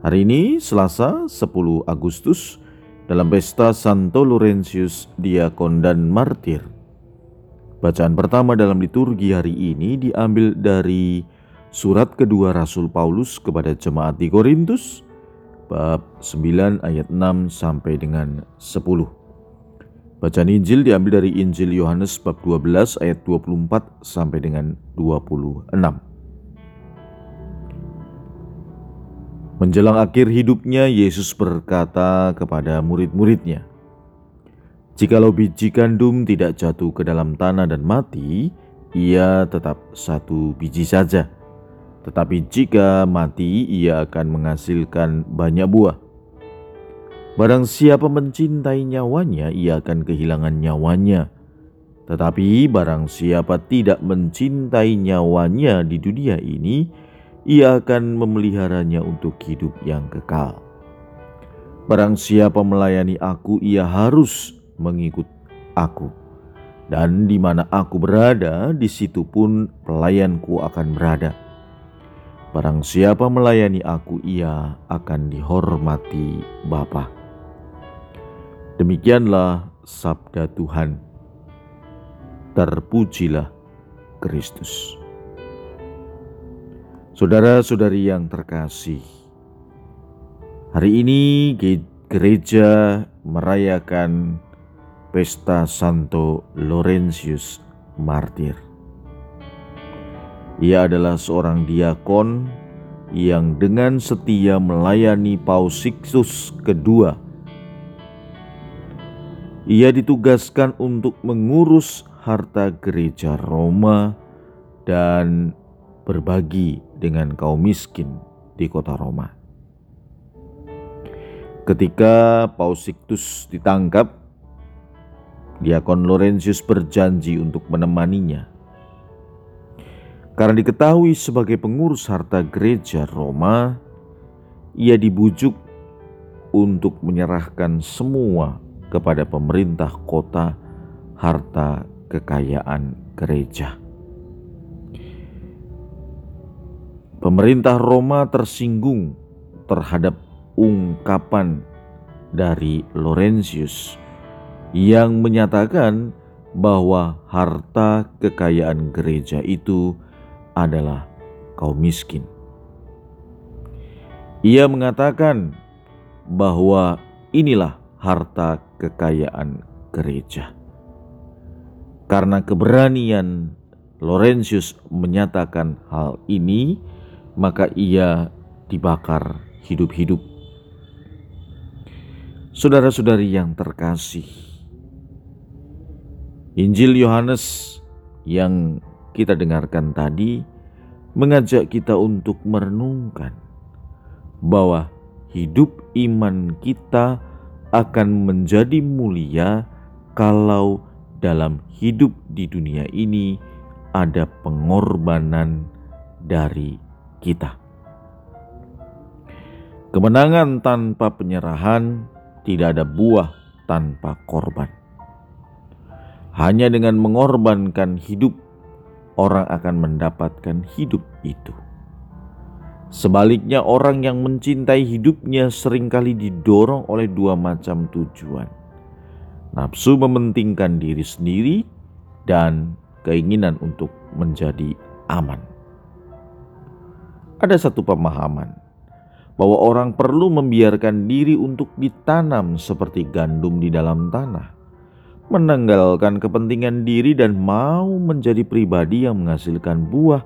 Hari ini Selasa 10 Agustus dalam pesta Santo Laurentius Diakon dan Martir. Bacaan pertama dalam liturgi hari ini diambil dari surat kedua Rasul Paulus kepada jemaat di Korintus bab 9 ayat 6 sampai dengan 10. Bacaan Injil diambil dari Injil Yohanes bab 12 ayat 24 sampai dengan 26. Menjelang akhir hidupnya, Yesus berkata kepada murid-muridnya, "Jikalau biji gandum tidak jatuh ke dalam tanah dan mati, ia tetap satu biji saja. Tetapi jika mati, ia akan menghasilkan banyak buah. Barang siapa mencintai nyawanya, ia akan kehilangan nyawanya. Tetapi barang siapa tidak mencintai nyawanya di dunia ini, ia akan memeliharanya untuk hidup yang kekal. Barang siapa melayani aku, ia harus mengikut aku. Dan di mana aku berada, di situ pun pelayanku akan berada. Barang siapa melayani aku, ia akan dihormati Bapa. Demikianlah sabda Tuhan. Terpujilah Kristus. Saudara-saudari yang terkasih, hari ini gereja merayakan pesta Santo Laurentius Martir. Ia adalah seorang diakon yang dengan setia melayani Paus Sixtus kedua. Ia ditugaskan untuk mengurus harta gereja Roma dan berbagi dengan kaum miskin di kota Roma. Ketika Paus Sixtus ditangkap, Diakon Laurentius berjanji untuk menemaninya. Karena diketahui sebagai pengurus harta gereja Roma, ia dibujuk untuk menyerahkan semua kepada pemerintah kota harta kekayaan gereja. Pemerintah Roma tersinggung terhadap ungkapan dari Laurentius yang menyatakan bahwa harta kekayaan gereja itu adalah kaum miskin. Ia mengatakan bahwa inilah harta kekayaan gereja. Karena keberanian Laurentius menyatakan hal ini, maka ia dibakar hidup-hidup. Saudara-saudari yang terkasih, Injil Yohanes yang kita dengarkan tadi mengajak kita untuk merenungkan bahwa hidup iman kita akan menjadi mulia kalau dalam hidup di dunia ini ada pengorbanan dari kita. Kemenangan tanpa penyerahan tidak ada buah tanpa korban. Hanya dengan mengorbankan hidup, orang akan mendapatkan hidup itu. Sebaliknya, orang yang mencintai hidupnya sering kali didorong oleh dua macam tujuan: nafsu mementingkan diri sendiri dan keinginan untuk menjadi aman ada satu pemahaman bahwa orang perlu membiarkan diri untuk ditanam seperti gandum di dalam tanah, menanggalkan kepentingan diri dan mau menjadi pribadi yang menghasilkan buah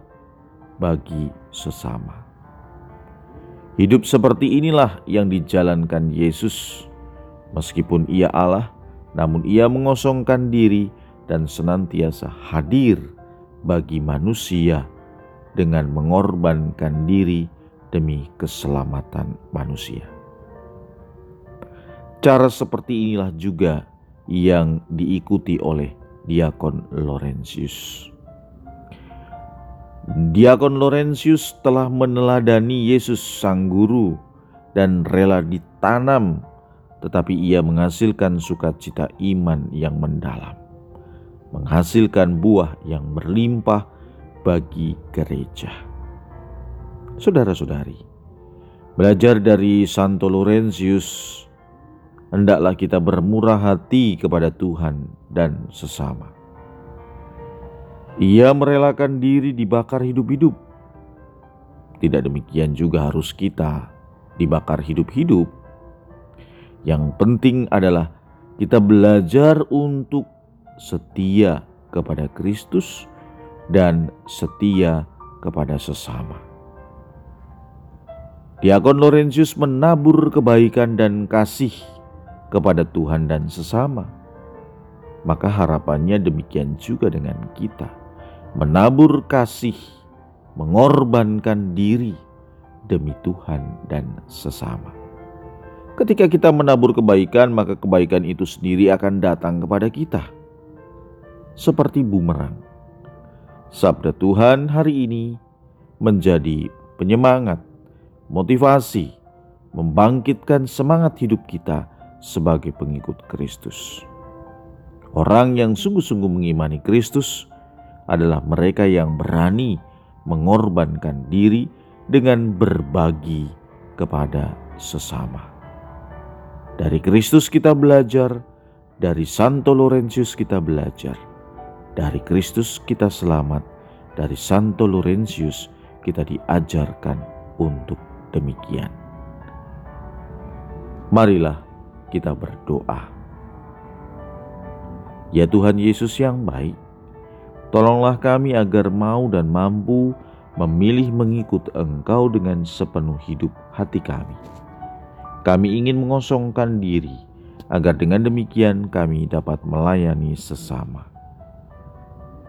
bagi sesama. Hidup seperti inilah yang dijalankan Yesus, meskipun Ia Allah, namun Ia mengosongkan diri dan senantiasa hadir bagi manusia dengan mengorbankan diri demi keselamatan manusia. Cara seperti inilah juga yang diikuti oleh Diakon Laurentius. Diakon Laurentius telah meneladani Yesus sang guru dan rela ditanam tetapi ia menghasilkan sukacita iman yang mendalam, menghasilkan buah yang berlimpah bagi gereja. Saudara-saudari, belajar dari Santo Laurentius hendaklah kita bermurah hati kepada Tuhan dan sesama. Ia merelakan diri dibakar hidup-hidup. Tidak demikian juga harus kita dibakar hidup-hidup. Yang penting adalah kita belajar untuk setia kepada Kristus dan setia kepada sesama. Diakon Laurentius menabur kebaikan dan kasih kepada Tuhan dan sesama. Maka harapannya demikian juga dengan kita. Menabur kasih, mengorbankan diri demi Tuhan dan sesama. Ketika kita menabur kebaikan, maka kebaikan itu sendiri akan datang kepada kita. Seperti bumerang. Sabda Tuhan hari ini menjadi penyemangat, motivasi, membangkitkan semangat hidup kita sebagai pengikut Kristus. Orang yang sungguh-sungguh mengimani Kristus adalah mereka yang berani mengorbankan diri dengan berbagi kepada sesama. Dari Kristus kita belajar, dari Santo Laurentius kita belajar, dari Kristus kita selamat, dari Santo Laurentius kita diajarkan untuk demikian. Marilah kita berdoa. Ya Tuhan Yesus yang baik, tolonglah kami agar mau dan mampu memilih mengikut Engkau dengan sepenuh hidup hati kami. Kami ingin mengosongkan diri, agar dengan demikian kami dapat melayani sesama.